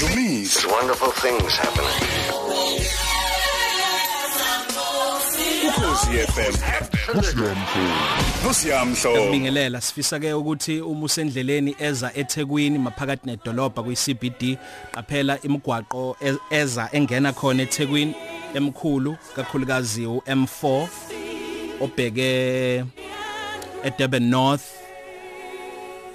dumiso wonderful things happening. ukhosi FM nosiyamhlo Bingelela sifisa ke ukuthi uma usendleleni eza eThekwini maphakathi nedolobha kwi CBD qaphela imigwaqo e- eza engena khona eThekwini emkhulu kakhulukazi uM4 obheke eDurban North.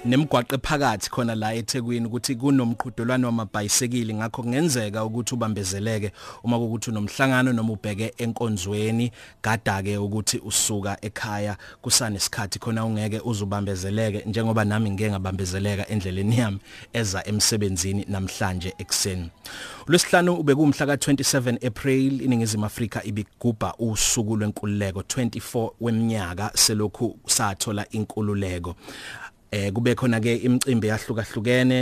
Nemigwaqo ephakathi khona la eThekwini ukuthi kunomqhudelwano wamabhayisikili ngakho kungenzeka ukuthi ubambezeleke uma ukuthi unomhlangano noma ubheke enkonzweni. Gada ke ukuthi usuka ekhaya kusanesikhathi khona ungeke uzubambezeleke njengoba nami ngeke ngabambezeleka endleleni yami eza emsebenzini namhlanje ekseni Lwesihlanu ubekumhla ka27 April iningizimu Afrika ibigubha usuku lwenkululeko. 24 weminyaka selokhu sathola inkululeko. Eh kube khona ke imicimbi yahlukahlukene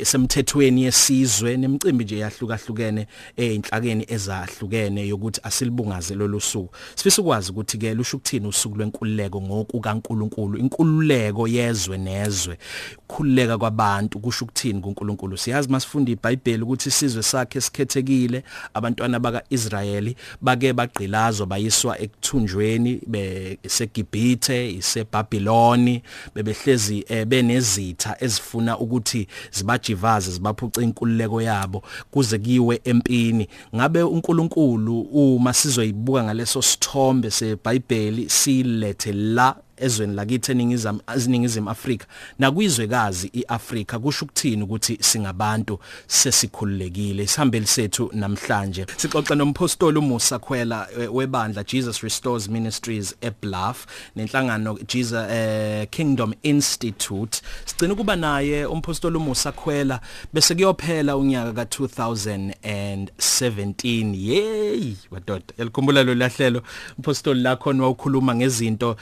esemthethweni yesizwe nemicimbi nje yahlukahlukene einhlakeni ezahlukene yokuthi asilibungaze lolu suku. Sifisa ukwazi ukuthi ke lusho ukuthini usuku lwenkululeko ngoku kaNkuluNkulu inkululeko yezwe nezwe. Ukukhululeka kwabantu kusho ukuthini kuNkulunkulu? Siyazi masifunda iBhayibheli ukuthi isizwe sakhe sikhethekile abantwana bakaIsrayeli bake bagqilazwa bayiswa ekuthunjweni beseGibhithe iseBabiloni bebehlezi eh, benezitha ezifuna ukuthi zibajivaze zibaphuca inkululeko yabo kuze kiwe empini. Ngabe uNkulunkulu uma sizoyibuka ngaleso sithombe seBhayibheli silethe la ezweni lakithi eningizimu aziningizimu Afrika. Nakwizwekazi iAfrika kusho ukuthini ukuthi singabantu sesikhululekile? Isihambeli sethu namhlanje. Sixoxa nompostoli uMusa Khwela eh, webandla Jesus Restores Ministries eBluff nenhlangano Jesus eh, Kingdom Institute. Sigcina kuba naye umpostoli uMusa Khwela bese kuyophela unyaka ka2017 yey badoda yalikhumbula lo lahlelo. Umpostoli lakho wawukhuluma ngezinto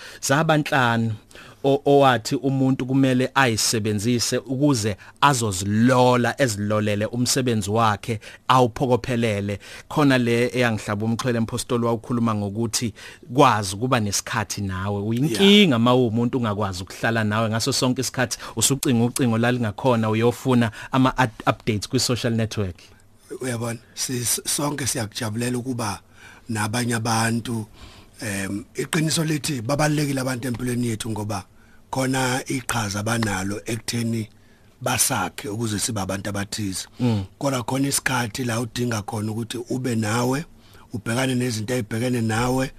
zabanhlanu owathi umuntu kumele ayisebenzise ukuze azozilola ezilolele umsebenzi wakhe awuphokophelele khona le eyangihlaba umxhwele empostoli wawukhuluma ngokuthi kwazi kuba nesikhathi nawe. Uyinkinga mawumuntu ungakwazi ukuhlala nawe ngaso sonke isikhathi usucinga ucingo lalingakhona uyofuna ama updates kwi social network. Uyabona? Sonke siyakujabulela ukuba nabanye abantu em iqiniso lithi babalekile abantu empilweni yethu ngoba khona iqhaza abanalo ekutheni basakhe ukuze sibe abantu abathize. Kodwa khona isikhathi la udinga khona ukuthi ube nawe ubhekane nezinto ezibhekene nawe.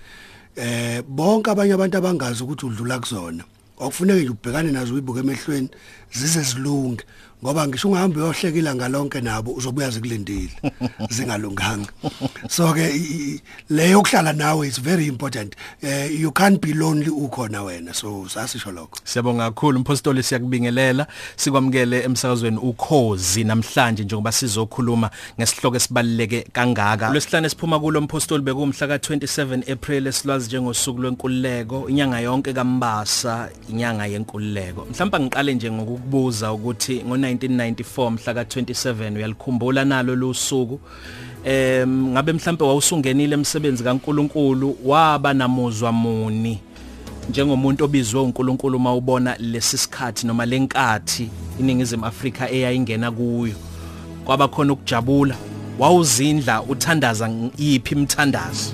Eh bonke abanye abantu abangazi ukuthi udlula kuzona. Okufuneka nje ubhekane nazo uyibuke emehlweni zize zilunge. Ngoba ngisho ungahamba uyohlekila ngalonke nabo uzobuya zikulindile. Zingalunganga. So ke leyo kuhlala nawe is very important. Uh, you can't be lonely ukhona wena. So sasisho lokho. Siyabonga kakhulu umpostoli siyakubingelela. Sikwamukele emsakazweni ukhozi namhlanje njengoba sizokhuluma ngesihloko esibaluleke kangaka. Lwesihlanu esiphuma kulo mpostoli bekumhla ka27 April esilwazi njengosuku lwenkululeko inyanga yonke kaMbasa inyanga yenkululeko. Mhlawumbe ngiqale nje ngokukubuza ukuthi ngo 1994 mhla ka27 uyalikhumbula nalo lusuku em ngabe mhlambe wawusungenile emsebenzi kaNkuluNkulu waba namuzwa muni njengomuntu obizwe uNkulunkulu mawubona lesi sikhathi noma lenkathi iningizimu Afrika eyayingena kuyo? Kwaba khona ukujabula wawuzindla uthandaza yiphi imthandazo?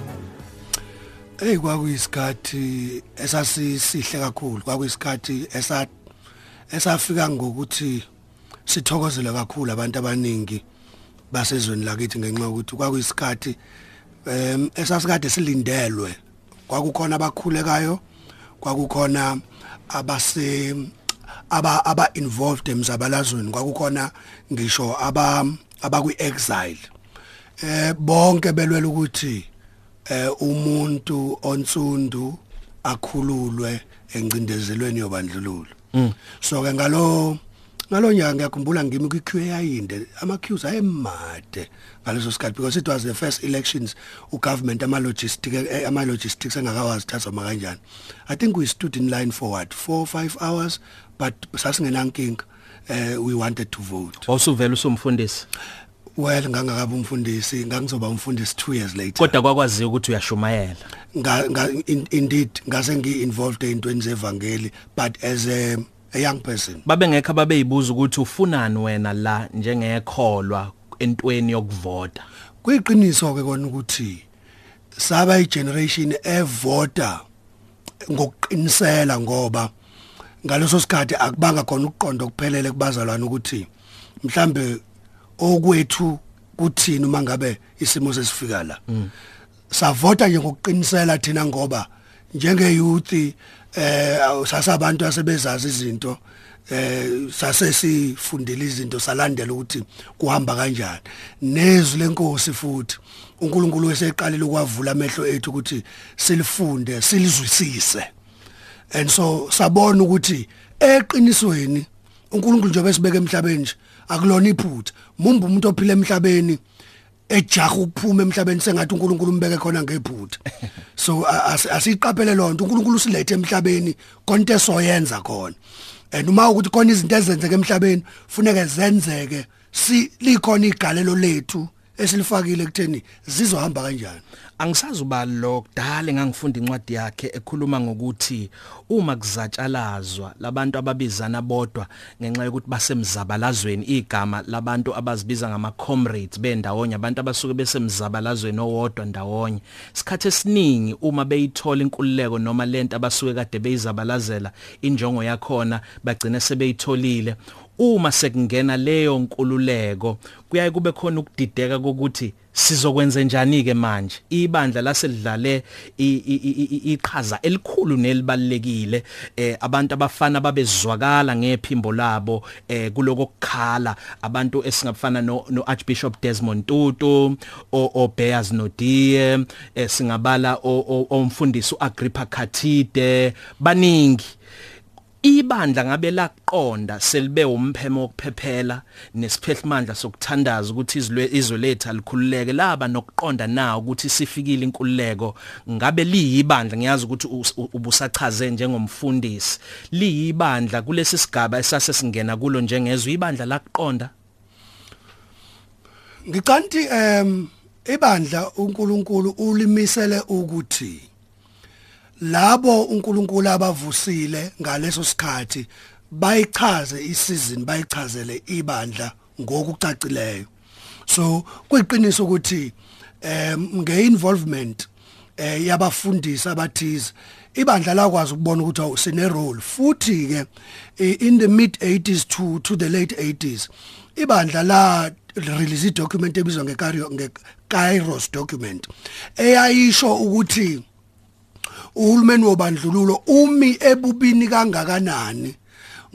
Hey kwakuyisikhathi esasisihle kakhulu kwakuyisikhathi esa esafika ngokuthi sithokozele kakhulu abantu abaningi basezweni lakithi ngenxa yokuthi kwakuyisikhathi em esasikade silindelwe. Kwakukhona abakhulekayo kwakukhona abase aba aba involved emzabalazweni kwakukhona ngisho aba abakwi exile eh bonke belwela ukuthi eh umuntu onsundu akhululwe encindezelweni yobandlululo. So ke ngalo ngalonyaka ngiyakhumbula ngimi kwi QA yinde ama queues ayemade ngaleso sikhathi because it was the first elections ugovernment ama logistic ama logistics engakawazi thatha ma kanjani. I think we stood in line for what 4 5 hours but sasingenankinga uh, we wanted to vote. Wawusuvela usumfundisi well ngangakabe umfundisi ngangizoba umfundisi 2 years later. Kodwa kwakwaziyo ukuthi uyashumayela? Nga, nga in, indeed ngase ngi involved eintweni zevangeli but as a a young person. Babengekho babeyibuza ukuthi ufunani wena la njengekholwa entweni yokuvota? Kuyiqiniso ke kona ukuthi saba igeneration evota ngokuqinisela ngoba ngaleso sikhathi akubanga khona ukuqonda kuphelele kubazalwane ukuthi mhlambe okwethu kuthini uma ngabe isimo sesifika la. Savota nje ngokuqinisela thina ngoba njenge youth eh sasabantu asebezazi izinto eh sase sifundile izinto salandela ukuthi kuhamba kanjani. Nezwi lenkosi futhi uNkulunkulu weseqalile ukwavula amehlo ethu ukuthi silifunde silizwisise. And so sabona ukuthi eqinisweni uNkulunkulu njengoba sibeke emhlabeni nje akulona iphutha. Mumba umuntu ophila emhlabeni ejaha ukuphuma emhlabeni sengathi uNkulunkulu umbeke khona ngephutha. So asiqaphele lonto uNkulunkulu usilethe emhlabeni konke soyenza khona. And uma ukuthi khona izinto ezenzeke emhlabeni funeke zenzeke si likhona igalelo lethu esilifakile kutheni zizohamba kanjani. Angisazi uba lo kudala engangifunda incwadi yakhe ekhuluma ngokuthi uma kuzatshalazwa labantu ababizana bodwa ngenxa yokuthi basemzabalazweni igama labantu abazibiza ngama comrades bendawonye abantu abasuke besemzabalazweni owodwa ndawonye. Isikhathi esiningi uma beyithola inkululeko noma lento abasuke kade beyizabalazela injongo yakhona bagcina sebeyitholile. Uma sekungena leyo nkululeko kuyaye kube khona ukudideka kokuthi sizokwenza njani ke manje? Ibandla laselidlale iqhaza elikhulu nelibalekile eh abantu abafana babezwakala ngephimbo labo eh kuloko kukhala. Abantu esingafana no, no Archbishop Desmond Tutu o, o Bears Nodie eh, singabala omfundisi uAgrippa Khathide baningi. Ibandla ngabe laqonda selibe umphemo wokuphephela nesiphehlimandla sokuthandaza ukuthi izwe izwe lethu alikhululeke. Laba nokuqonda nawo ukuthi sifikile inkululeko? Ngabe liyibandla? Ngiyazi ukuthi ubusachaze njengomfundisi. Liyibandla kulesi sigaba esase singena kulo njengezwe ibandla laqonda? Ngicanti em ibandla uNkulunkulu ulimisele ukuthi labo uNkulunkulu abavusile ngaleso sikhathi bayichaze isizini bayichazele ibandla ngokucacileyo. So kuyiqiniso ukuthi em ngeinvolvement eh yabafundisi abathize ibandla lakwazi ukubona ukuthi sine role futhi ke in the mid 80s to to the late 80s ibandla la release document ebizwa nge-Kairos document eyayisho ukuthi uhulumeni wobandlululo umi ebubini kangakanani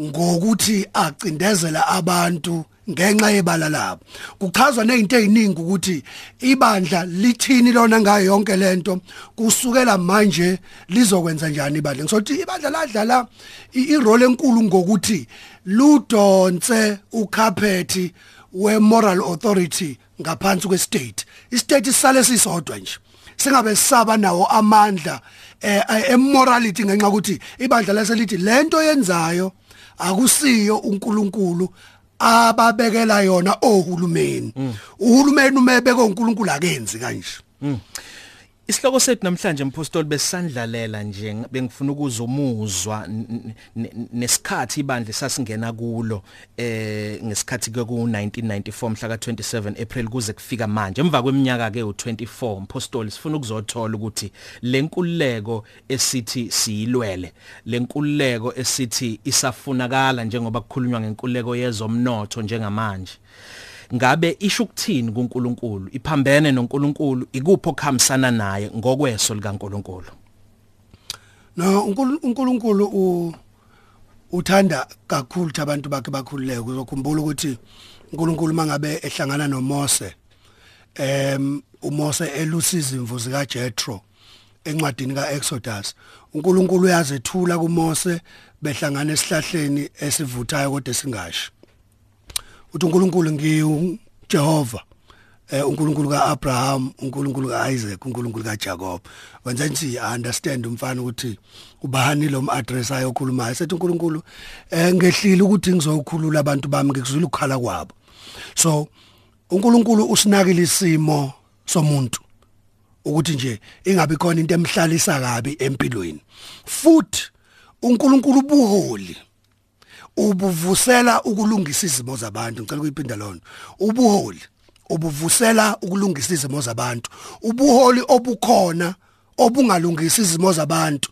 ngokuthi acindezela abantu ngenxa yebala labo. Kuchazwa nezinto eziningi ukuthi ibandla lithini lona ngayo yonke lento kusukela manje lizokwenza njani ibandla. Ngisothi ibandla ladlala irole enkulu ngokuthi ludonse ukhaphethi we-moral authority ngaphansi kwe-state. I-state sisale sisodwa nje singabe sisaba nawo amandla emorality ngenxa ukuthi ibandla leselithi lento yenzayo akusiyo uNkulunkulu ababekela yona ohulumeni. Uhulumeni umebeke uNkulunkulu akenzi kanje. Isihloko sethu namhlanje mpostoli besandlalela nje bengifuna ukuzomuzwa nesikhathi ibandla sasingena kulo eh ngesikhathi ke ku 1994 mhla ka 27 April kuze kufika manje. Emva kweminyaka ke u24 mpostoli sifuna ukuzothola ukuthi lenkululeko esithi siyilwele lenkululeko esithi isafunakala njengoba kukhulunywa ngenkululeko yezomnotho njengamanje. Ngabe isho ukuthini kuNkulunkulu? Iphambene noNkulunkulu ikupho khamisana naye ngokweso likaNkulunkulu? No uNkulunkulu u uthanda kakhulu abantu bakhe bakhululeke. Uzokhumbula ukuthi uNkulunkulu mangabe ehlangana noMose em uMose elusiza imvuzi kaJethro encwadini kaExodus. uNkulunkulu uyazethula kuMose behlangana esihlahleni esivuthayo kodwa singashi uthi uNkulunkulu ngiyuJehova eh uNkulunkulu kaAbraham uNkulunkulu kaIsaac uNkulunkulu kaJacob wenza nje understand umfana ukuthi ubani lo address ayokhuluma sethi uNkulunkulu eh ngehlile ukuthi ngizokhulula abantu bami ngikuzula ukukhala kwabo. So uNkulunkulu usinakile isimo somuntu ukuthi nje ingabe khona into emhlalisa kabi empilweni. Futhi uNkulunkulu ubuholi ubuvusela ukulungisa izimo zabantu. Ngicela ukuyiphinda lona ubuholi ubuvusela ukulungisa izimo zabantu. Ubuholi obukhona obungalungisa izimo zabantu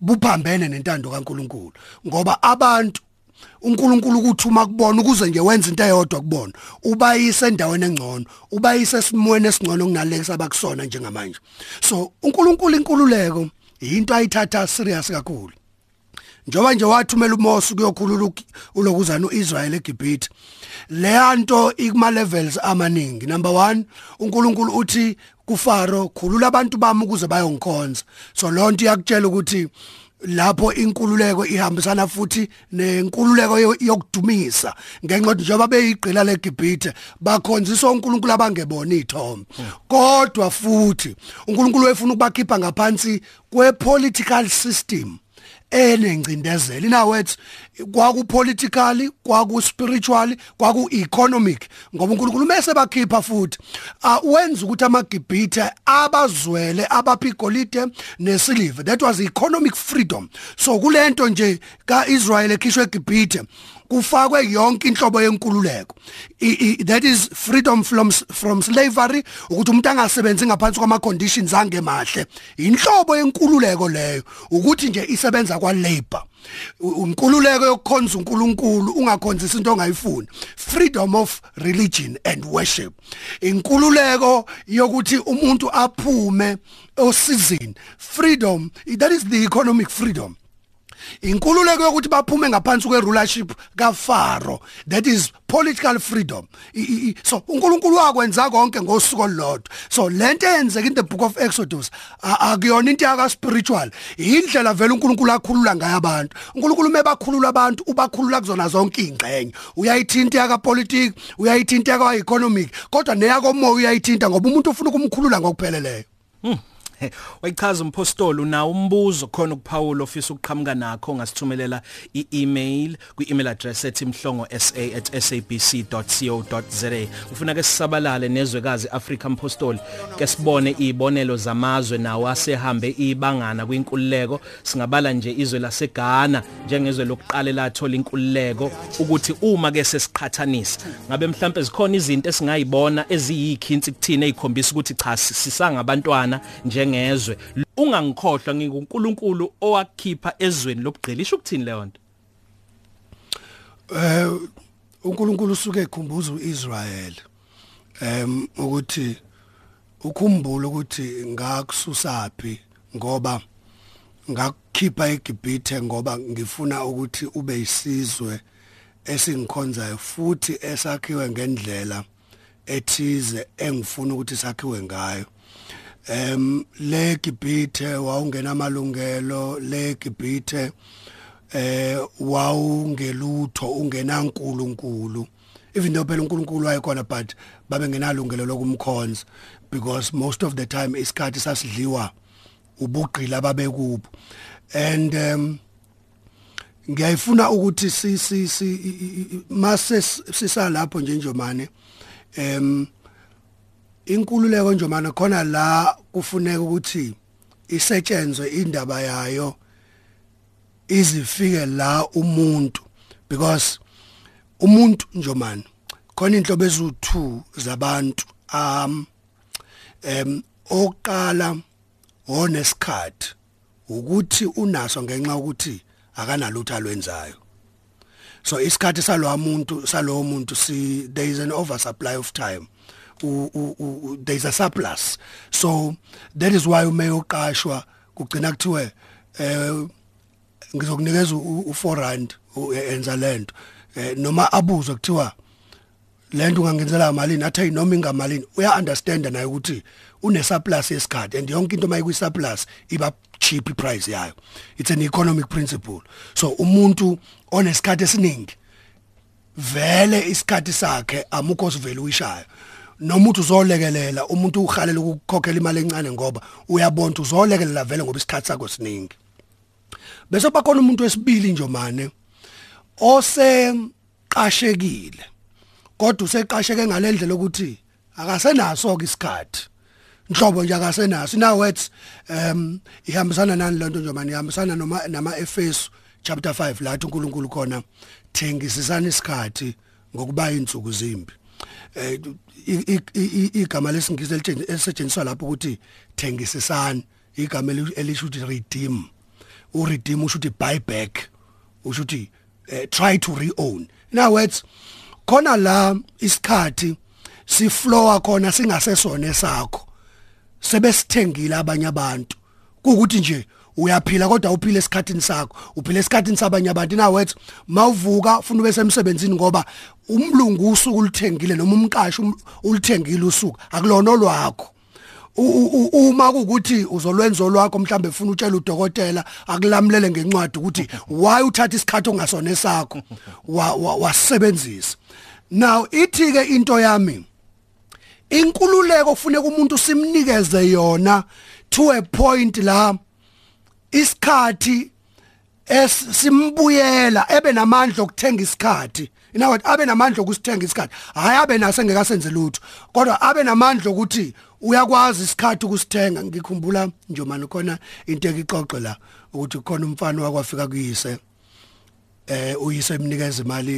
buphambene nentando kaNkuluNkulu. Ngoba abantu uNkulunkulu ukuthuma kubona ukuze nje wenze into eyodwa kubona ubayise endaweni engcono ubayise esimweni esingcono kunaleke sabakusona njengamanje. So uNkulunkulu inkululeko into ayithatha serious kakhulu. Njoba nje wathumela uMose kuyokhulula ulokuzana uIsrael eGibhithe. Leyanto ikuma levels amaningi. Number 1 uNkulunkulu uthi kuFaro khulula abantu bami ukuze bayongikhonza. So lonto iyakutshela ukuthi lapho inkululeko ihambisana futhi nenkululeko yokudumisa. Ngenxa njengoba beyigqila leGibhithe bakhonzisa uNkulunkulu abangebona ithombe kodwa futhi uNkulunkulu wefuna ukubakhipha ngaphansi kwepolitical system. Enengcindezelo in words kwaku politically kwaku spiritually kwaku economic ngoba uNkulunkulu mase bakhipha futhi wenza ukuthi amagibhithe abazwele abaphi igolide nesiliva. That was economic freedom. So kulento nje kaIsrael ekhishwe eGibhithe kufakwe yonke inhlobo yenkululeko. That is freedom from from slavery ukuthi umuntu angasebenzi ngaphansi kwama conditions angemahle. Inhlobo yenkululeko leyo ukuthi nje isebenza kwa labor unkululeko yokukhonza uNkulunkulu ungakhonzisa into ongayifuni. Freedom of religion and worship. Inkululeko yokuthi umuntu aphume osizini. Freedom that is the economic freedom. Inkululeko yokuthi baphume ngaphansi kwerulership kaFaro that is political freedom. So uNkulunkulu wakwenza konke ngosuku olulodwa. So lento eyenzeka in the book of Exodus akuyona into yaka spiritual indlela vele uNkulunkulu akhulula ngayo abantu. uNkulunkulu mebakhulula abantu ubakhulula kuzona zonke ingxenye uyayithinta yaka politics uyayithinta yaka economic kodwa neyako moya uyayithinta ngoba umuntu ufuna ukumkhulula ngokupheleleyo. Hmm. wayichaza umpostoli una umbuzo khona kuPaul ofisa ukuqhamuka nakho ngasithumelela i-email kwi-email address ethi mhlongo@sabc.co.za ufuna ke sisabalale nezwekazi Africa Mpostoli ke sibone izibonelo zamazwe nawo asehambe ibangana kwinkululeko. Singabala nje izwe laseGhana njengezwe lokuqala lathola inkululeko ukuthi uma ke sesiqhathanisa ngabe mhlambe zikhona izinto esingayibona eziyikhinsi kuthina ezikhombisa ukuthi cha sisangabantwana njenge ngezwe ungangikhohlwa ngikuNkulunkulu owakhipha ezweni lobugqilisho ukuthini leyo nto? Eh uNkulunkulu usuke ekhumbuza uIsrael em ukuthi ukhumbule ukuthi ngakususaphi ngoba ngakukhipha eGibhithe ngoba ngifuna ukuthi ube isizwe esingikhonzayo futhi esakhiwe ngendlela ethize engifuna ukuthi sakhiwe ngayo. Em le Gibhithe wawungena amalungelo le Gibhithe eh wawungelutho ungena nkulunkulu even though phela uNkulunkulu wayekhona but babe ngenalungelo lokumkhonza because most of the time isikhathi sasidliwa ubugqila babekubo and um ngiyayifuna ukuthi si si mase sisalapho nje njomane. Em inkululeko nje mana khona la kufuneka ukuthi isetshenzwe indaba yayo izifike la umuntu because umuntu njomani khona inhlobo ezu2 zabantu um em oqala onesikhathi ukuthi unaso ngenxa ukuthi akanalutho alwenzayo. So isikhathi salowa muntu salowo muntu si there is an oversupply of time. There's a surplus. So that is why ume uqashwa kugcina kuthiwe eh ngizokunikeza u4 rand enza lento eh, noma abuzwe kuthiwa lento ungangenzela malini? Athi noma ingamalini? Uya understand naye ukuthi une surplus yesikhathi and yonke into mayiku surplus iba cheap price yayo. It's an economic principle. So umuntu onesikhathi esiningi vele isikhathi sakhe amukho sivele uyishayo noma uthi uzolekelela umuntu uhalela ukukhokhela imali encane ngoba uyabona uzolekelela vele ngoba isikhathi sakho siningi. Bese bakhona umuntu wesibili nje mane oseqashekile kodwa useqasheke ngalendlela ukuthi akasenaso ke isikhathi. Nhlobo nje akasenaso. Now words um ihambisana nani lento nje manje ihambisana noma nama Efeso chapter 5 lathi uNkulunkulu khona thengisisana isikhathi ngokuba insuku zimbi. Eh igama lesingisi elisetshenziswa lapho ukuthi thengisisana igama elisho ukuthi redeem. U redeem usho ukuthi buy back usho ukuthi uh, try to reown. Other words khona la isikhathi siflowa khona singasesona esakho sebesithengile abanye abantu. Kuukuthi nje uyaphila kodwa uphile esikhatini sakho. Uphile esikhatini sabanye abantu. Na wethu mawuvuka ufuna ube semsebenzini ngoba umlungu usuku ulithengile noma umqashi um, ulithengile usuku. Akulona olwakho uma kukuthi uzolwenza olwakho mhlambe ufuna utshela udokotela akulamulele ngencwadi ukuthi why uthatha isikhathi ongasona esakho wasebenzisa. Now ithi ke into yami inkululeko kufuneka umuntu simnikeze yona to a point la isikhathi esimbuyela ebe namandla okuthenga isikhathi inawo abe namandla okusithenga isikhathi hayi abe naso engekasenze lutho kodwa abe namandla ukuthi uyakwazi isikhathi ukusithenga ngikhumbula nje manje khona into ekixoxe la ukuthi khona umfana wakwafika kuyise eh uyise emnikeza imali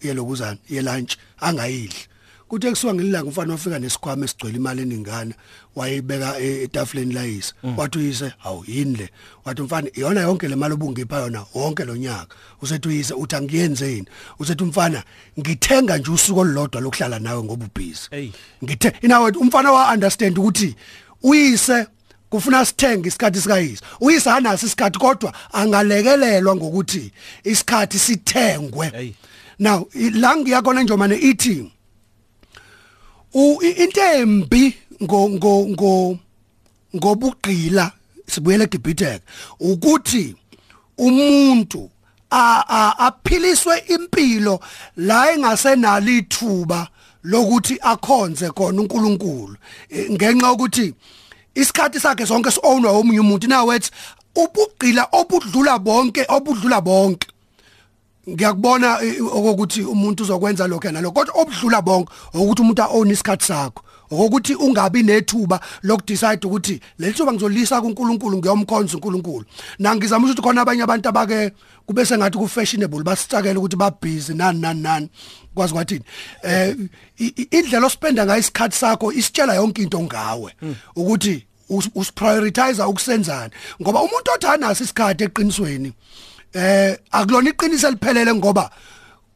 yelokuzana ye lunch angayidli kuthe kusuka ngelilanga umfana wafika nesikhwama esigcwele imali eningana wayibeka etafuleni layise mm. wathi uyise hawu yini le? Wathi umfana iyona yonke le mali obungipha yona wonke lo nyaka. Usethi uyise uthi angiyenzeni usethi umfana ngithenga nje usuku olulodwa lokuhlala nawe ngoba ubhizi ngithe inawe umfana wa understand ukuthi uyise kufuna sithenge isikhathi sikayise. Uyise anaso isikhathi kodwa angalekelelwa ngokuthi isikhathi sithengwe. Now la ngiyakona nje manje ithi into embi ngo ngo ngo ngobugqila sibuyele eGibhithe ukuthi umuntu aphiliswe impilo la engasenalo ithuba lokuthi akhonze khona uNkulunkulu. E, ngenxa ukuthi isikhathi sakhe sonke siownwa omunye umuntu. Nawethi ubugqila obudlula bonke obudlula bonke. Ngiyakubona okokuthi umuntu uzokwenza lokho nalokho kodwa obudlula bonke ukuthi umuntu aown isikhathi sakho ukuthi ungabi nethuba lokudecide ukuthi lelithuba ngizolisa kuNkulunkulu ngiyomkhonza uNkulunkulu. Na ngizama ukuthi khona abanye abantu abake kube sengathi ku fashionable basicakela ukuthi ba busy nani nani nani. Kwazi kwathini? Eh indlela ospenda ngayo isikhathi sakho isitshela yonke into ngawe ukuthi usprioritize ukusenzana ngoba umuntu othana isikhathi eqinisweni eh akulona iqiniso eliphelele ngoba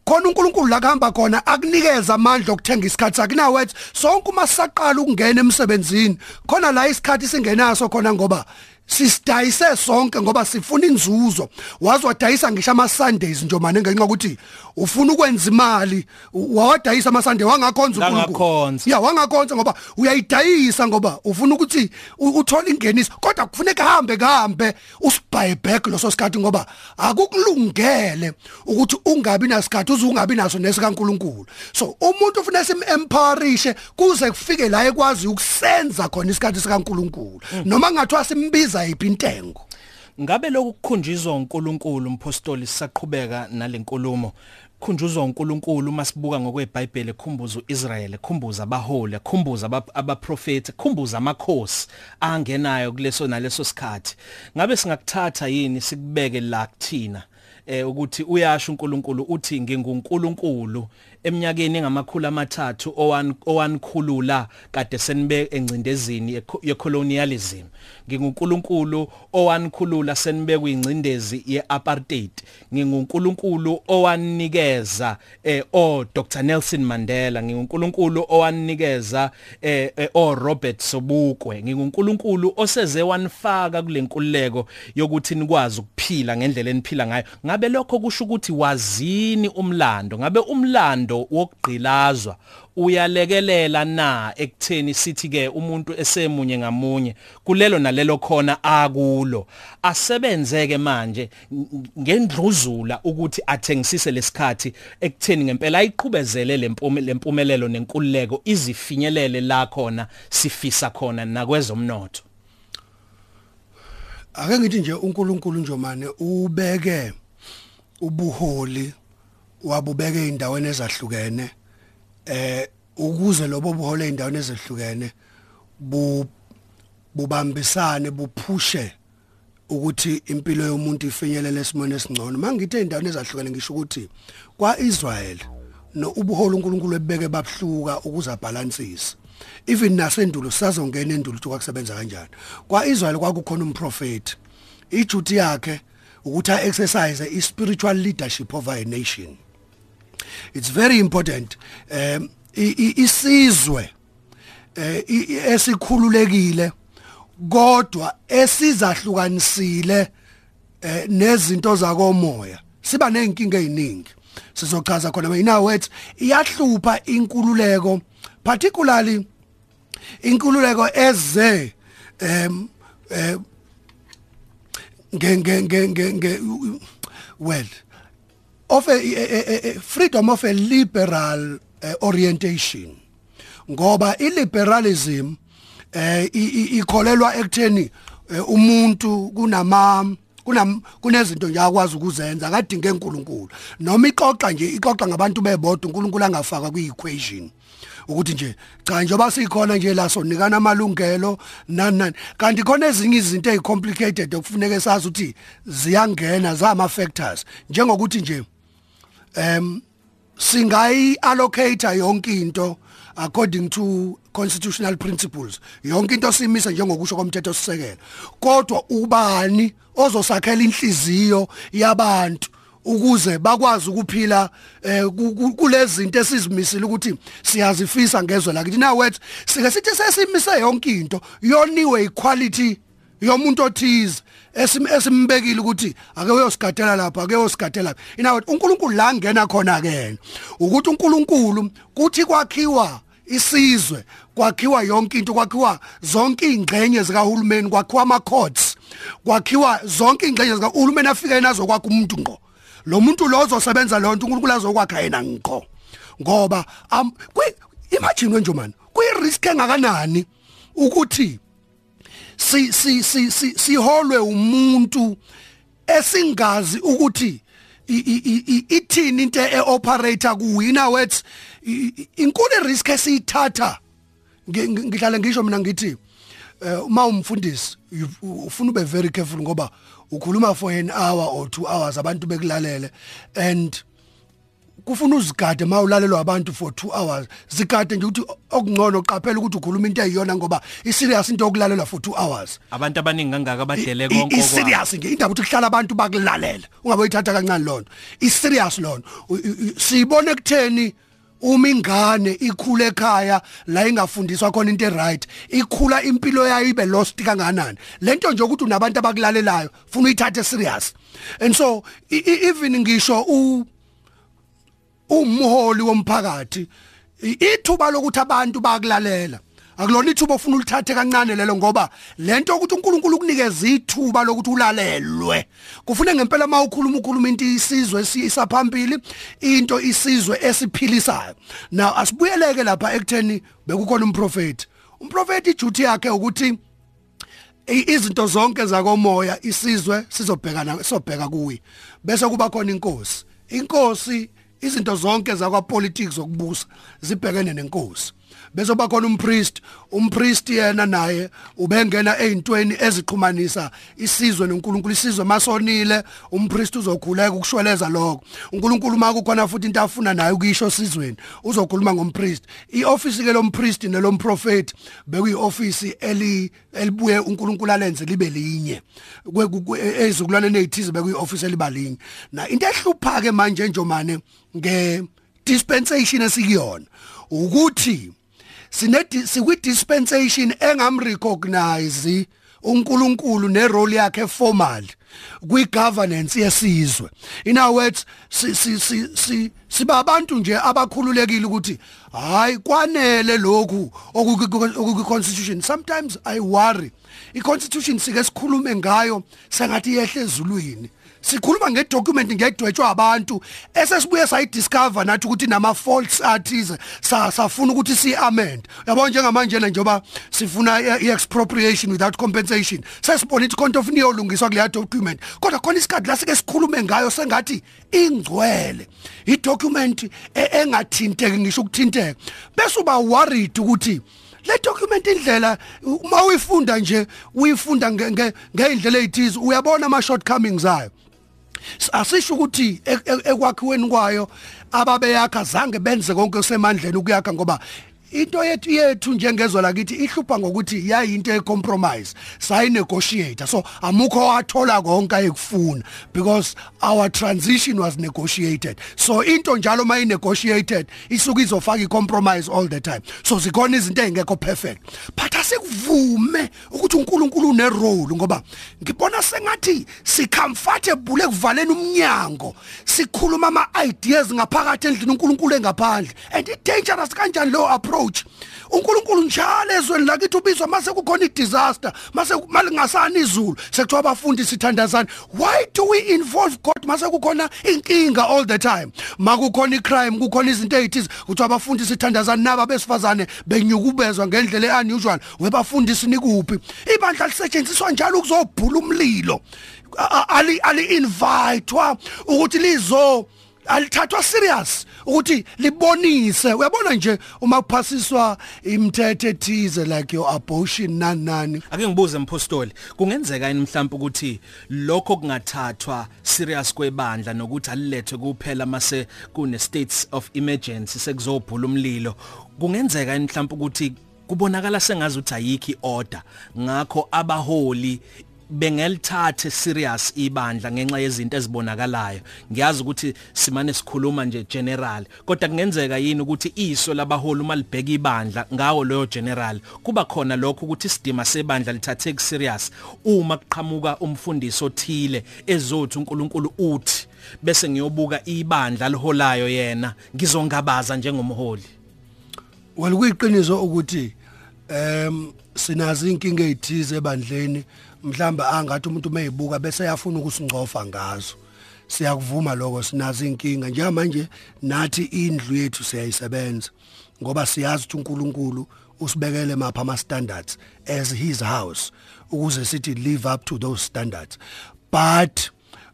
khona uNkulunkulu la kuhamba khona akunikeza amandla okuthenga isikhathi sakhe na wethu. Sonke uma sisaqala ukungena emsebenzini. Khona la isikhathi singenaso khona ngoba sisidayise sonke ngoba sifuna inzuzo. Wazi wadayisa ngisho ama Sundays nje manje ngenxa ukuthi ufuna ukwenza imali. Wawadayisa ama Sunday wangakhonza uNkulunkulu. Ya wangakhonza ngoba uyayidayisa ngoba ufuna ukuthi uthole ingeniso. Kodwa kufuneka hambe kahambe usibuy back loso sikhathi ngoba akukulungele ukuthi ungabi nasikhathi uze ungabi naso nesika uNkulunkulu so umuntu ufuna sim empowerishe kuze kufike la ekwazi ukusenza khona isikhathi sika uNkulunkulu mm. noma ngathiwa simbiza ubiza yiphi intengo? Ngabe lokhu kukhunjizwa uNkulunkulu umpostoli sisaqhubeka nalenkulumo? Khunjuzwa uNkulunkulu masibuka ngokweBhayibheli khumbuza uIsrael khumbuza abaholi khumbuza abaprofeti khumbuza amakhosi angenayo kuleso naleso sikhathi. Ngabe singakuthatha yini sikubeke la kuthina? Eh ukuthi uyasho uNkulunkulu uthi nginguNkulunkulu eminyakeni engamakhulu amathathu owankhulula kade senibe encindezini yecolonialism. nginguNkulunkulu owanikhulula senibe kuyingcindezi yeapartheid. nginguNkulunkulu owanikeza eh o Dr Nelson Mandela. nginguNkulunkulu owanikeza eh, eh o Robert Sobukwe. nginguNkulunkulu oseze wanifaka kule nkululeko yokuthi nikwazi ukuphila ngendlela eniphila ngayo. Ngabe lokho kusho ukuthi wazini umlando? Ngabe umlando wokugqilazwa. Uyalekelela na ekutheni sithi ke umuntu esemunye ngamunye kulelo nalelo khona akulo? Asebenzeke manje ngendluzula ukuthi athengisise lesikhathi ekutheni ngempela ayiqhubezele lempumelelo nenkululeko izifinyelele la khona sifisa khona nakwezomnotho. Ake ngithi nje uNkulunkulu njomane ubeke ubuholi wabubeke eindaweni ezahlukene eh ukuze lobo buhole eindaweni ezehlukene bu bubambisane buphushe ukuthi impilo yomuntu ifinyelele esimweni esingcono. Mangithi endaweni ezahlukene ngisho ukuthi kwaIsrael no ubuholo uNkulunkulu ebeke babhluka ukuze abalansise even nasendulo sazongena endulo ukuthi kwakusebenza kanjani. kwaIsrael kwakukhona umprofeti ijuti yakhe ukuthi exercise i spiritual leadership of a nation. It's very important um isizwe eh esikhululekile kodwa esizahlukanisile eh nezinto zakomoya siba nezinkinga eziningi sizochaza khona in our words iyahlupha inkululeko particularly inkululeko eze em eh nge nge nge nge well of a, a, a freedom of a liberal uh, orientation. Ngoba iliberalism eh ikholelwa ekutheni eh, umuntu kunama kunam kunezinto nje akwazi ukuzenza akadinge enkulunkulu noma ixoxa nje ixoxa ngabantu bebodwa uNkulunkulu angafaka kwi-equation. Ukuthi nje cha njengoba sikhona nje la sonikana amalungelo nani nani kanti khona ezinye izinto ezicomplicated okufuneka sazi ukuthi ziyangena zama factors njengokuthi nje em singayi allocate yonke into according to constitutional principles. Yonke into simisa njengokusho komthetho sisekela kodwa ubani ozosakhela inhliziyo yabantu ukuze bakwazi ukuphila eh, kulezi zinto esizimisile ukuthi siyazifisa ngezwe lakithi now wet sike sithi sesimise yonke into yoniwe equality yomuntu othize. Esimbekile ukuthi ake uyosigadela lapha ake uyosigadela ina uNkulunkulu la ngena khona ke ukuthi uNkulunkulu kuthi kwakhiwa isizwe kwakhiwa yonke into kwakhiwa zonke ingxenye zikahulumeni kwakhiwa ama courts kwakhiwa zonke ingxenye zikahulumeni afike nazo kwakho umuntu ngqo. Lo muntu lo ozosebenza lo nto uNkulunkulu azokwakha yena ngqo. Ngoba imagine nje man kuyi risk engakanani ukuthi si si si siholwe umuntu esingazi ukuthi ithini into eoperator kuwina wet inkulu risk esiyithatha? Ngihlale ngisho mina ngithi eh, uma umfundisi ufuna ube very careful ngoba ukhuluma for an hour or 2 hours abantu bekulalele and kufuna uzigade mawulalelwa abantu for 2 hours. Zigade nje ukuthi okungcono qaphela ukuthi ukhuluma into eyiyona ngoba iserious into yokulalelwa for 2 hours. Abantu abaningi kangaka badele konke okwa iserious nje indaba ukuthi kuhlala abantu bakulalela ungabe uyithatha kancane lonto iserious lona. Siyibone kutheni uma ingane ikhula ekhaya la ingafundiswa khona into eright ikhula impilo yayo ibe lost kanganani lento nje ukuthi unabantu abakulalelayo funa uyithathe serious. And so even ngisho u umholi womphakathi ithuba lokuthi abantu bakulalela. Akulona ithuba ofuna ulithathe kancane lelo ngoba lento ukuthi uNkulunkulu ukunikeza ithuba lokuthi ulalelwe kufune ngempela mawukhuluma ukhuluma into isizwe sisaphambili into isizwe esiphilisayo. Now asibuyeleke lapha ekutheni bekukhona umprofeti umprofeti ijuti yakhe ukuthi izinto zonke zakomoya isizwe sizobhekana sobheka kuyi bese kuba khona inkosi. Inkosi izinto zonke zakwa politics zokubusa zibhekene nenkosi. Bese kuba khona umpriest. Umpriest yena naye ubengena ezintweni ezixhumanisa isizwe noNkulunkulu. Isizwe masonile umpriest uzokhuleka ukushweleza lokho. uNkulunkulu makukhona futhi into afuna naye ukuyisho sizweni uzokhuluma ngompriest. Ioffice ke lompriest nelomprofeti bekuyioffice eli elibuye uNkulunkulu alenze libe linye. Ezikulwane ezithize bekuyioffice elibalinye na into ehlupha ke manje njomane nge dispensation esikuyona ukuthi sine sikwi dispensation engamrecognize uNkulunkulu nerole yakhe formal kwi governance yesizwe. In other words si si si siba abantu nje abakhululekile ukuthi hayi kwanele lokhu okuku constitution. Sometimes i worry. I constitution sike sikhulume ngayo sengathi yehle ezulwini. Sikhuluma ngedocument ngedwetshwa abantu. Esesibuye sayidiscover nathi ukuthi nama faults athize safuna ukuthi siamend. Yabo njengamanje njengoba sifuna iexpropriation without compensation sesibona ithi content of niyolungiswa kule document. Kodwa khona isikhathi la sike sikhulume ngayo sengathi ingcwele. Idocument e, engathinteki ngisho ukuthinteka. Bese uba worried ukuthi le document indlela uma uyifunda nje uyifunda ngeindlela ezithize uyabona ama shortcomings ayo. Asisho ukuthi e, e, ekwakhiweni kwayo ababeyakha zange benze konke semandleni ukuyakha ngoba into yethu yethu njengezwe lakithi ihlupha ngokuthi yayinto ecompromise sayinegotiate so amukho wathola konke ayekufuna because our transition was negotiated. So into njalo mayinegotiated isuka izofaka icompromise all the time. So zikhona izinto ezingekho perfect. But asikuvume ukuthi uNkulunkulu une role ngoba ngibona sengathi si comfortable ekuvaleni umnyango sikhuluma ama ideas ngaphakathi endlini uNkulunkulu engaphandle. And dangerous kanjani lo approach? Approach. uNkulunkulu njalo ezweni lakithi ubizwa mase kukhona idisaster mase malingasani izulu sekuthiwa abafundi sithandazana why do we involve God? Mase kukhona inkinga all the time. Makukhona icrime kukhona izinto ezithize kuthiwa abafundi sithandazana naba besifazane benyukubezwa ngendlela unusual webafundisi nikuphi ibandla lisetshenziswa njalo ukuzobhula umlilo. Ali ali invite ukuthi lizo alithathwa serious ukuthi libonise. Uyabona nje uma kuphasiswa imithetho ethize like your abortion nani nani? Ake ngibuze mpostoli kungenzeka yini mhlawumbe ukuthi lokho kungathathwa serious kwebandla nokuthi alilethwe kuphela mase kune states of emergency sekuzobhula umlilo? Kungenzeka yini mhlawumbe ukuthi kubonakala sengazi ukuthi ayikho iorder ngakho abaholi bengelithathe serious ibandla ngenxa yezinto ezibonakalayo. Ngiyazi ukuthi simane sikhuluma nje general kodwa kungenzeka yini ukuthi iso labaholi uma libheka ibandla ngawo loyo general? Kuba khona lokho ukuthi isidima sebandla lithathe serious uma kuqhamuka umfundisi othile ezothi uNkulunkulu uthi bese ngiyobuka ibandla liholayo yena ngizongabaza njengomholi. Well kuyiqiniso ukuthi em sinazi inkinga ezithize ebandleni mhlamba angathi umuntu mayibuka bese yafuna ukusingcofa ngazo siyakuvuma lokho sinazo inkinga. Njengamanje nathi indlu yethu siyayisebenza ngoba siyazi ukuthi uNkulunkulu usibekele mapha ama standards as his house ukuze sithi live up to those standards. But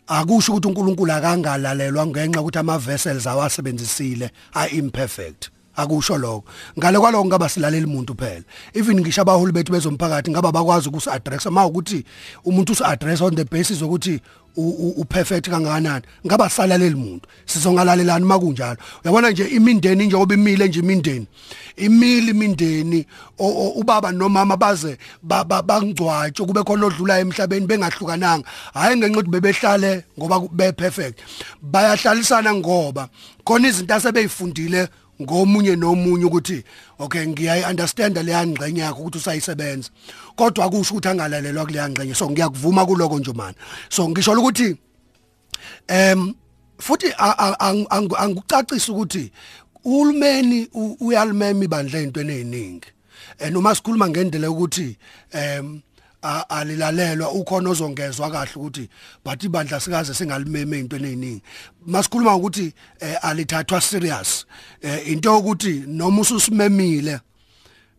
akusho ukuthi uNkulunkulu akangalalelwa ngenxa ukuthi ama vessels awasebenzisile are imperfect akusho lokho. Ngale kwaloko ngaba silalela umuntu phela. Even ngisho abaholi bethu bezomphakathi ngaba bakwazi ukusi address uma ukuthi umuntu usi address on the basis ukuthi u perfect kangakanani ngaba salalela umuntu sizongalalelani makunjalo uyabona nje imindeni njengoba imile nje imindeni? Imili imindeni ubaba nomama baze bangcwatshe kube khona odlula emhlabeni bengahlukananga. Hayi ngenxa ukuthi bebehlale ngoba be perfect bayahlalisana ngoba khona izinto asebeyifundile ngomunye nomunye ukuthi okay ngiyayi understand leya ngxenye yakho ukuthi usayisebenza. Kodwa akusho ukuthi angalalelwa kuleya ngxenye so ngiyakuvuma kuloko nje man so ngisho ukuthi em futhi angikucacisa ukuthi uhulumeni uyalimema ibandla ezintweni eziningi noma sikhuluma ngendlela ukuthi em alilalelwa ukhona ozongezwa kahle ukuthi but ibandla sikaze singalimeme ezintweni eziningi masikhuluma ukuthi eh, alithathwa serious. Eh, into ukuthi noma ususimemile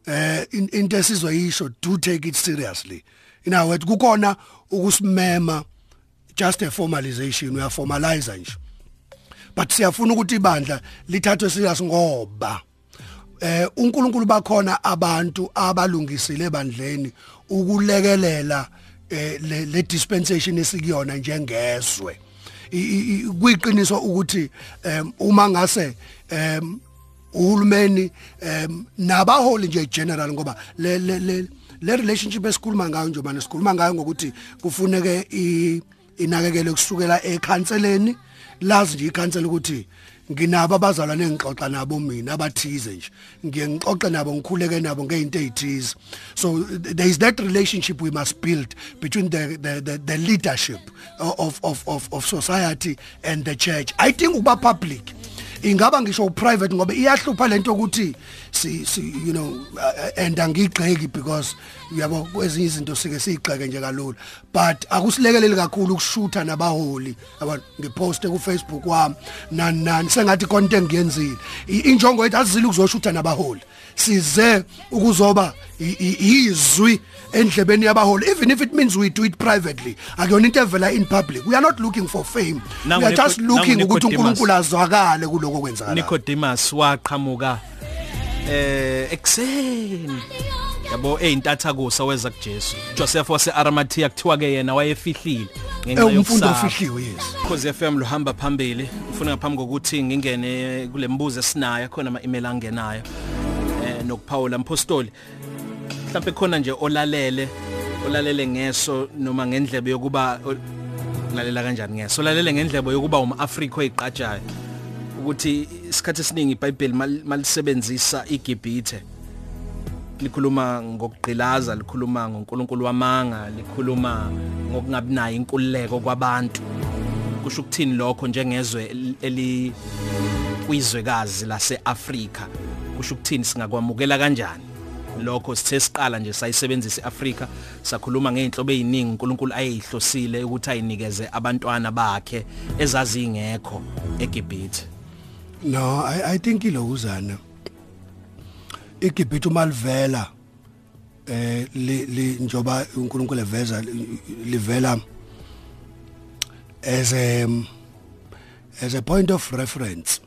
eh into esizoyisho do take it seriously. Ina wethu kukhona ukusimema just a formalization uya formalize nje. But siyafuna ukuthi ibandla lithathwe serious ngoba eh uNkulunkulu bakhona abantu abalungisile ebandleni ukulekelela eh, le dispensation esikuyona njengezwe. Kuyiqiniso ukuthi uma ngase uhulumeni nabaholi nje general ngoba le le le relationship esikhuluma ngayo nje manje sikhuluma ngayo ngokuthi kufuneke inakekele kusukela ekhanseleni. Lazi nje ikhansela ukuthi nginabo abazalwane engixoxa nabo mina abathize nje. Ngiye ngixoxe nabo ngikhuleke nabo ngeinto ezithize so there is that relationship we must build between the the the, the leadership of of of of society and the church. I think uba public ingaba ngisho private ngoba iyahlupha lento ukuthi si, you know uh, and angigxeki because uyabo kwezinye izinto sike sigxeke nje kalula. But akusilekeleli kakhulu ukushutha nabaholi. Abantu ngiposte ku Facebook wami. Nani nani? Sengathi content ngiyenzile. Injongo yethu azizile ukuzoshutha nabaholi. Size ukuzoba izwi endlebeni yabaholi. Even if it means we do it privately akuyona into evela in public. We are not looking for fame. We are just looking ukuthi uNkulunkulu azwakale kuloko kwenzakala Nicodemus waqhamuka eh ekseni yabo eyintatha kusa weza kuJesu. Joseph wase Arimathea kuthiwa ke yena wayefihlile ngenxa yomfundo ofihliwe yes. Khosi FM luhamba phambili ufuna ngaphambi kokuthi ngingene kule mbuzo esinayo khona ama email angenayo eh nokuphawula. Mpostoli mhlawumbe khona nje olalele olalele ngeso noma ngendlebe yokuba lalela kanjani ngeso? Olalele ngendlebe yokuba umAfrika oyiqajayo ukuthi isikhathi esiningi iBhayibheli malisebenzisa iGibhithe. Likhuluma ngokugqilaza likhuluma ngoNkulunkulu wamanga likhuluma ngokungabinayo inkululeko kwabantu. Kusho ukuthini lokho njengezwe eli kwizwekazi laseAfrika? Kusho ukuthini singakwamukela kanjani? Lokho sithe siqala nje sayisebenzisa eAfrika sakhuluma ngeinhlobo eziningi uNkulunkulu ayeyihlosile ukuthi ayinikeze abantwana bakhe ezazi ingekho eGibhithe. No i i think ilokuzana iGibhithe umalivela eh li njoba uNkulunkulu eveza livela as a as a point of reference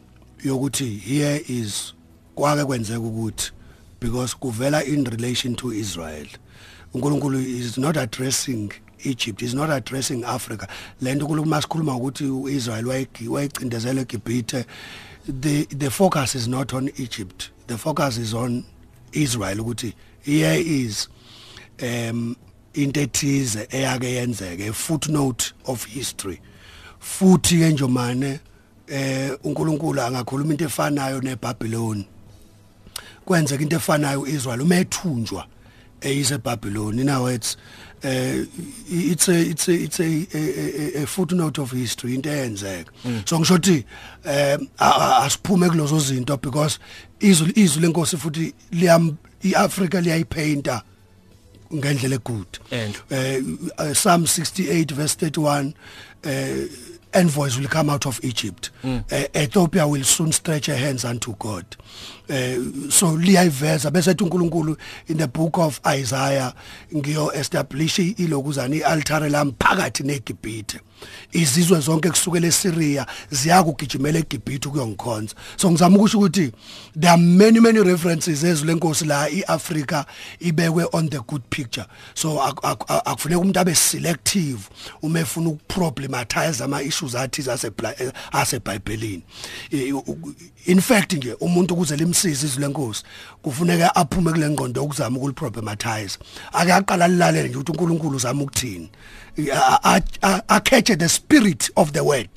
yokuthi here is kwake kwenzeka ukuthi because kuvela in relation to Israel. uNkulunkulu is not addressing Egypt is not addressing Africa. Lento kuluma sikhuluma ukuthi uIsrael wayicindezela eGibhithe the the focus is not on Egypt. The focus is on Israel ukuthi here is um into ethize eyake yenzeke a footnote of history. Futhi ke njomane eh uNkulunkulu angakhuluma into efanayo neBabylon kwenzeka into efanayo uIsrael uma ethunjwa eyise Babylon in words uh it's a it's a it's a, a, a, a footnote of history into eyenzeka mm. so ngisho ukuthi um asiphume kulozo zinto because izwi izwi lenkosi futhi liyam iAfrica liyayipainta ngendlela egood. Eh Psalm 68 verse 31 uh envoys will come out of Egypt. Mm. uh, Ethiopia will soon stretch her hands unto God. Uh, so liyayiveza bese uNkulunkulu in the book of Isaiah ngiyo establish ilokuzana ialtare lam phakathi neGibhithe. Izizwe zonke kusukela eSyria ziyakugijimela eGibhithe kuyongikhonza so ngizama ukusho ukuthi there are many many references ezilenkosi la iAfrica ibekwe on the good picture. So akufuneka umuntu abe selective uma efuna ukuproblematize ama issues athi aseBhayibhelini. In fact nje umuntu ukuze limsize izwi lenkosi kufuneka aphume kule ngqondo ukuzama ukuliproblematize ake aqala lilalele nje ukuthi uNkulunkulu uzama ukuthini. Akhethe the spirit of the word.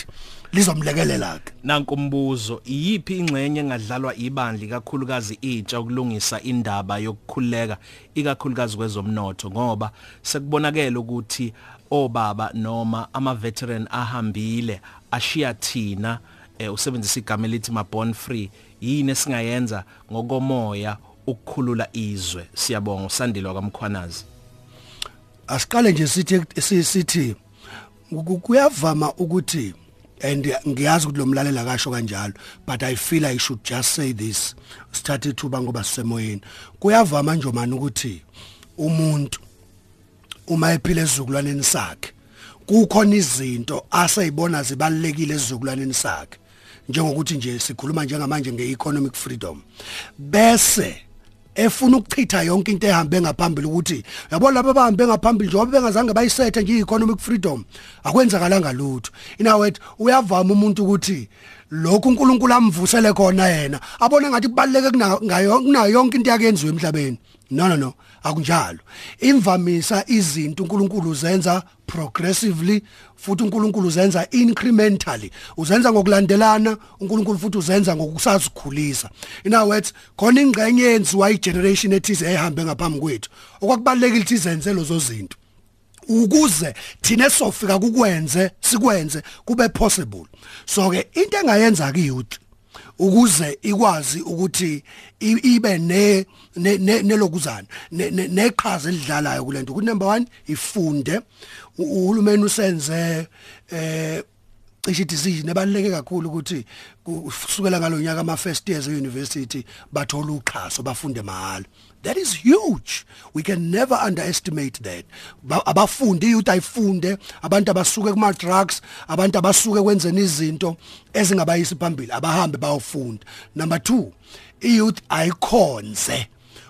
Lizomlekelela ke. Nanku umbuzo iyiphi ingxenye engadlalwa ibandli kakhulukazi intsha ukulungisa indaba yokukhuleka ikakhulukazi kwezomnotho? Ngoba sekubonakala ukuthi obaba noma ama veteran ahambile ashiya thina eh, usebenzisa igama elithi ma born free yini esingayenza ngokomoya ukukhulula izwe? Siyabonga usandilwa kamkhwanazi asiqale nje sithi sithi kuyavama ukuthi and ngiyazi ukuthi lo mlalela kasho kanjalo but i feel i should just say this sithathe ithuba ngoba sisemoyeni. Kuyavama nje manje ukuthi umuntu uma ephila esizukulwaneni sakhe. Kukhona izinto aseyibona zibalekile esizukulwaneni sakhe. Njengokuthi nje sikhuluma njengamanje ngeeconomic freedom. Bese efuna ukuchitha yonke into ehambe ngaphambili ukuthi yabo laba abahambe ngaphambili njengoba bengazange bayisethe nje economic freedom. Akwenzakalanga lutho. Inawethu uyavama umuntu ukuthi lokhu uNkulunkulu amvusele khona yena. Abone ngathi kubaleke kunayo kunayo yonke into yakenziwe emhlabeni. No no no akunjalo. Imvamisa izinto uNkulunkulu uzenza progressively futhi uNkulunkulu uzenza incrementally. Uzenza ngokulandelana uNkulunkulu futhi uzenza ngokusazikhulisa. In other words khona ingxenye yenziwa igeneration ethize ehambe ngaphambi kwethu. Okwakubalekile ukuthi izenze lozo zinto. Ukuze thina sofika kukwenze sikwenze kube possible. So ke into engayenza ki youth ukuze ikwazi ukuthi ibe ne nelokuzana neqhaza elidlalayo kulento ukuthi number 1 ifunde. Uhulumeni usenze eh cishe decision ebaluleke kakhulu ukuthi kusukela ngalonyaka ama first years e university bathola uxhaso bafunde mahala that is huge. We can never underestimate that. Abafundi youth ayifunde abantu abasuke kuma drugs abantu abasuke kwenzeni izinto ezingabayisi phambili abahambe bayofunda. Number 2 iyouth ayikhonze.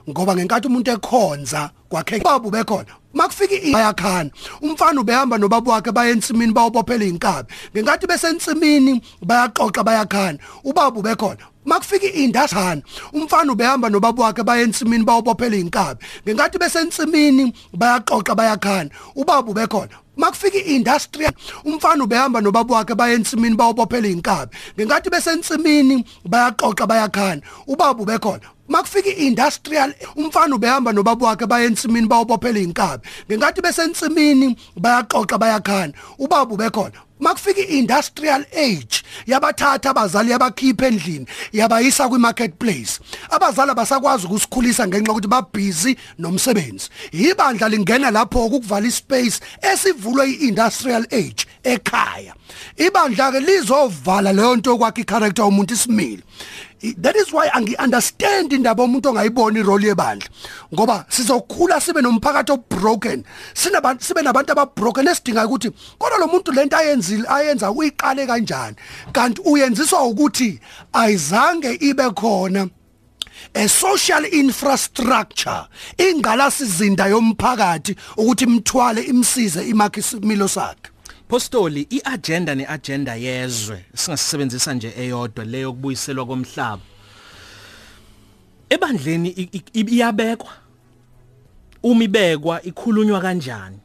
Ngoba ngenkathi umuntu ekhonza kwakhe babu bekhona. Makufika bayakhana. Umfana ubehamba nobaba wakhe baye ensimini bawobophela inkabi ngenkathi besensimini bayaxoxa bayakhana. Ubaba ubekhona makufika indasana umfana ubehamba nobaba wakhe baye ensimini bawobophela inkabi ngenkathi besensimini bayaxoxa bayakhana. Ubaba ubekhona makufika iindustrial umfana ubehamba nobaba wakhe baye ensimini bawobophela inkabi ngenkathi besensimini bayaxoxa bayakhana. Ubaba ubekhona makufika iindustrial umfana ubehamba nobaba wakhe baye ensimini bawobophela inkabi ngenkathi besensimini bayaxoxa bayakhana ubaba ubekhona makufika industrial age yabathatha abazali yabakhipha endlini yabayisa kwi marketplace abazali basakwazi ukusikhulisa ngenxa ukuthi babhizi nomsebenzi. Ibandla lingena lapho ukukuvala ispace esivulwe iindustrial age ekhaya. Ibandla ke lizovala leyo nto kwakhe character umuntu isimile. That is why angiunderstand indaba umuntu ongayiboni irole yebandla. Ngoba sizokhula sibe nomphakathi obroken. Sinabantu sibe nabantu ababroken esidinga ukuthi kodwa lo muntu lento ayenzile ayenza uyiqale kanjani? Kanti uyenziswa ukuthi ayizange ibe khona a social infrastructure ingalasizinda yomphakathi ukuthi imthwale imsize imakhe isimilo sakhe. Apostoli iagenda neagenda yezwe singasebenzisa nje eyodwa leyo kubuyiselwa komhlaba. Ebandleni iyabekwa. Uma ibekwa ikhulunywa kanjani?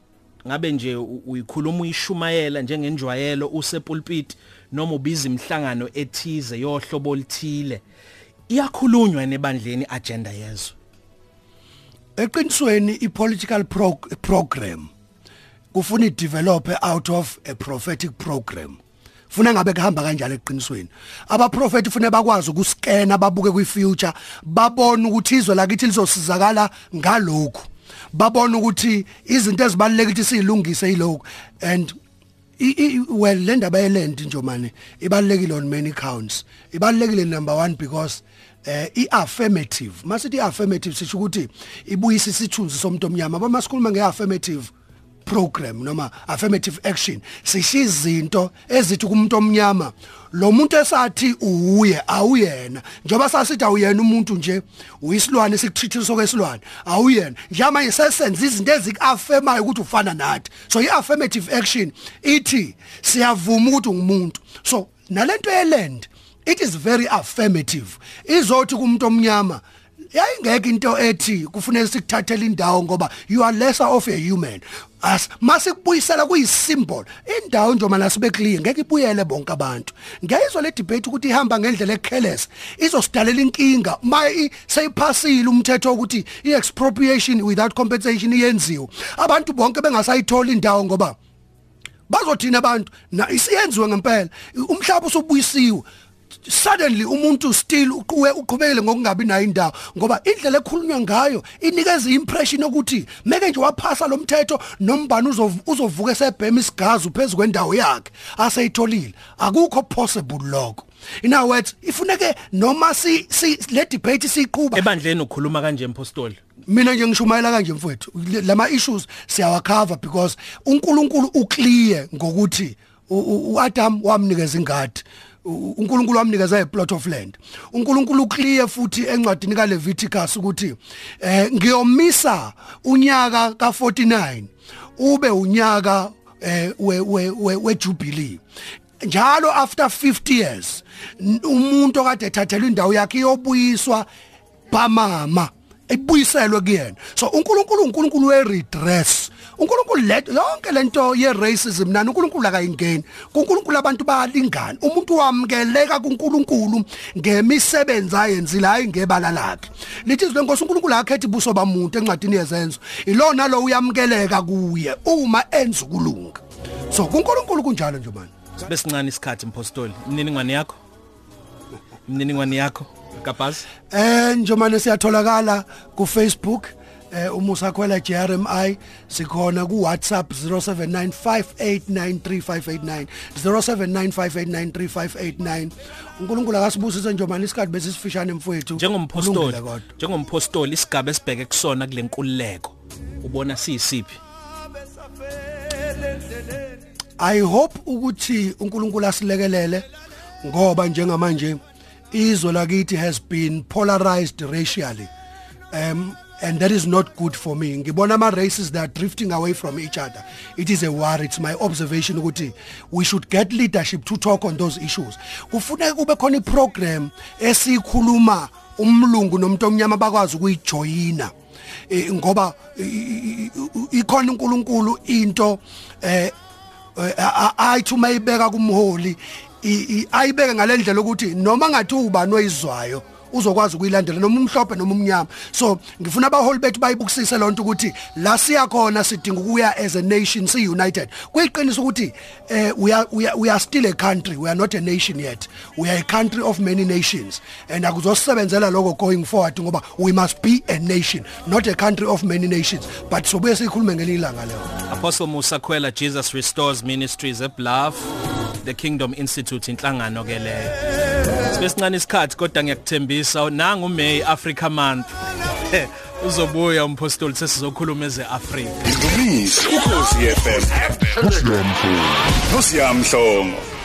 Ngabe nje uyikhuluma uyishumayela njengenjwayelo usepulpit noma ubiza imhlangano ethize yohlobo olithile iyakhulunywa nebandleni agenda yezwe? Eqinisweni ipolitical program kufuna idevelop out of a prophetic program. Funa ngabe kuhamba kanjalo eqinisweni. Abaprofeti fune bakwazi ukuskena babuke kwifuture babone ukuthi izwe lakithi lizosizakala ngalokho babone ukuthi izinto ezibalulekile siyilungise yilokho and well le ndaba yeland nje manje ibalekile on many counts. Ibalekile number 1 because eh iaffirmative masithi iaffirmative sisho ukuthi ibuyisa isithunzi somuntu omnyama uma sikhuluma ngeaffirmative. Program noma affirmative action sisho izinto ezithi kumuntu omnyama lo muntu esathi uye awuyena. Njoba sasithi awuyena umuntu nje uyisilwane sikutreatisa okwesilwane awuyena. Njama isesenza izinto ezikuaffirmayo ukuthi ufana nathi. So iaffirmative action ithi siyavuma ukuthi ungumuntu. So nalento yeland it is very affirmative. Izothi kumuntu omnyama yayingeke into ethi kufanele sikuthathele indawo ngoba you are lesser of a human. As masikubuyisela kuyisymbol indawo nje manje sibe clear ngeke ibuyele bonke abantu. Ngiyizwa le debate ukuthi ihamba ngendlela ecareless izosidalela inkinga. Maye seyiphasile umthetho ukuthi iexpropriation without compensation iyenziwe. Abantu bonke bengasayithola indawo ngoba bazothina abantu. Na isiyenziwe ngempela. Umhlaba usubuyisiwe suddenly umuntu still uqhube uqhubekele ngokungabi nayo indawo ngoba indlela ekhulunywa ngayo inikeza impression ukuthi meke nje waphasa lo mthetho nombani uzovuka esebhema isigazi phezulu kwendawo yakhe aseyitholile. Akukho possible lokho. In other words ifuneke noma si, si le debate siqhuba ebandleni ukhuluma kanje mpostoli? Mina nje ngishumayela kanje mfowethu. Lama issues siyawacover because uNkulunkulu uclear ngokuthi uAdam wamnikeza ingadi. uNkulunkulu wamnikeza iplot of land. uNkulunkulu uclear futhi encwadini kaLeviticus ukuthi eh ngiyomisa unyaka ka49 ube unyaka eh we we we jubilee njalo after 50 years umuntu okade ethathelwa indawo yakhe iyobuyiswa bamama ebuyiselwe kuyena. So uNkulunkulu uNkulunkulu we redress uNkulunkulu let yonke lento ye racism nani uNkulunkulu akayingeni. kuNkulunkulu abantu bayalingana umuntu wamukeleka kuNkulunkulu ngemisebenzi ayenzile hayi ngebala lakhe. Lithi izwe lenkosi uNkulunkulu akhethi buso bamuntu encwadini yezenzo. Ilona lo uyamukeleka kuye uma enza ukulunga. So kuNkulunkulu kunjalo nje manje besincane isikhathi mpostoli. Imniningwane yakho? Imniningwane yakho kapazi eh njengoba siyatholakala ku Facebook eh umusa khwela JRMI sikhona ku WhatsApp 0795893589 0795893589 uNkulunkulu akasibusise njengoba isikhathi besisifishane mfowethu. Njengompostoli njengompostoli isigaba esibheke kusona kule nkululeko. Ubona siyisiphi? I hope ukuthi uNkulunkulu asilekelele ngoba njengamanje izwe lakithi has been polarized racially. Um and that is not good for me. Ngibona ama races that are drifting away from each other. It is a worry. It's my observation ukuthi we should get leadership to talk on those issues. Kufuneka kube khona iprogram esikhuluma umlungu nomuntu omnyama bakwazi ukuyijoyina. Eh, ngoba ikhona uNkulunkulu into eh ayithi uma ibeka kumholi ayibeke ngalendlela ukuthi noma ngathi ubani oyizwayo uzokwazi ukuyilandela noma umhlophe noma umnyama. So ngifuna abaholi bethu bayibukisise lonto ukuthi la siya khona sidinga ukuya as a nation si united kuyiqinisa ukuthi eh we are still a country. We are not a nation yet. We are a country of many nations. And akuzosebenzela lokho going forward ngoba we must be a nation not a country of many nations. But sobuye sikhulume ngelilanga lelo. Apostle Musa Khwela Jesus Restores Ministries eBluff the Kingdom Institute inhlangano ke leyo Sibesincane isikhathi kodwa ngiyakuthembisa nanga uMay Africa Month. Uzobuya umpostoli sesizokhuluma eze Africa Indumiso ukhosi FM Nkosi yamhlongo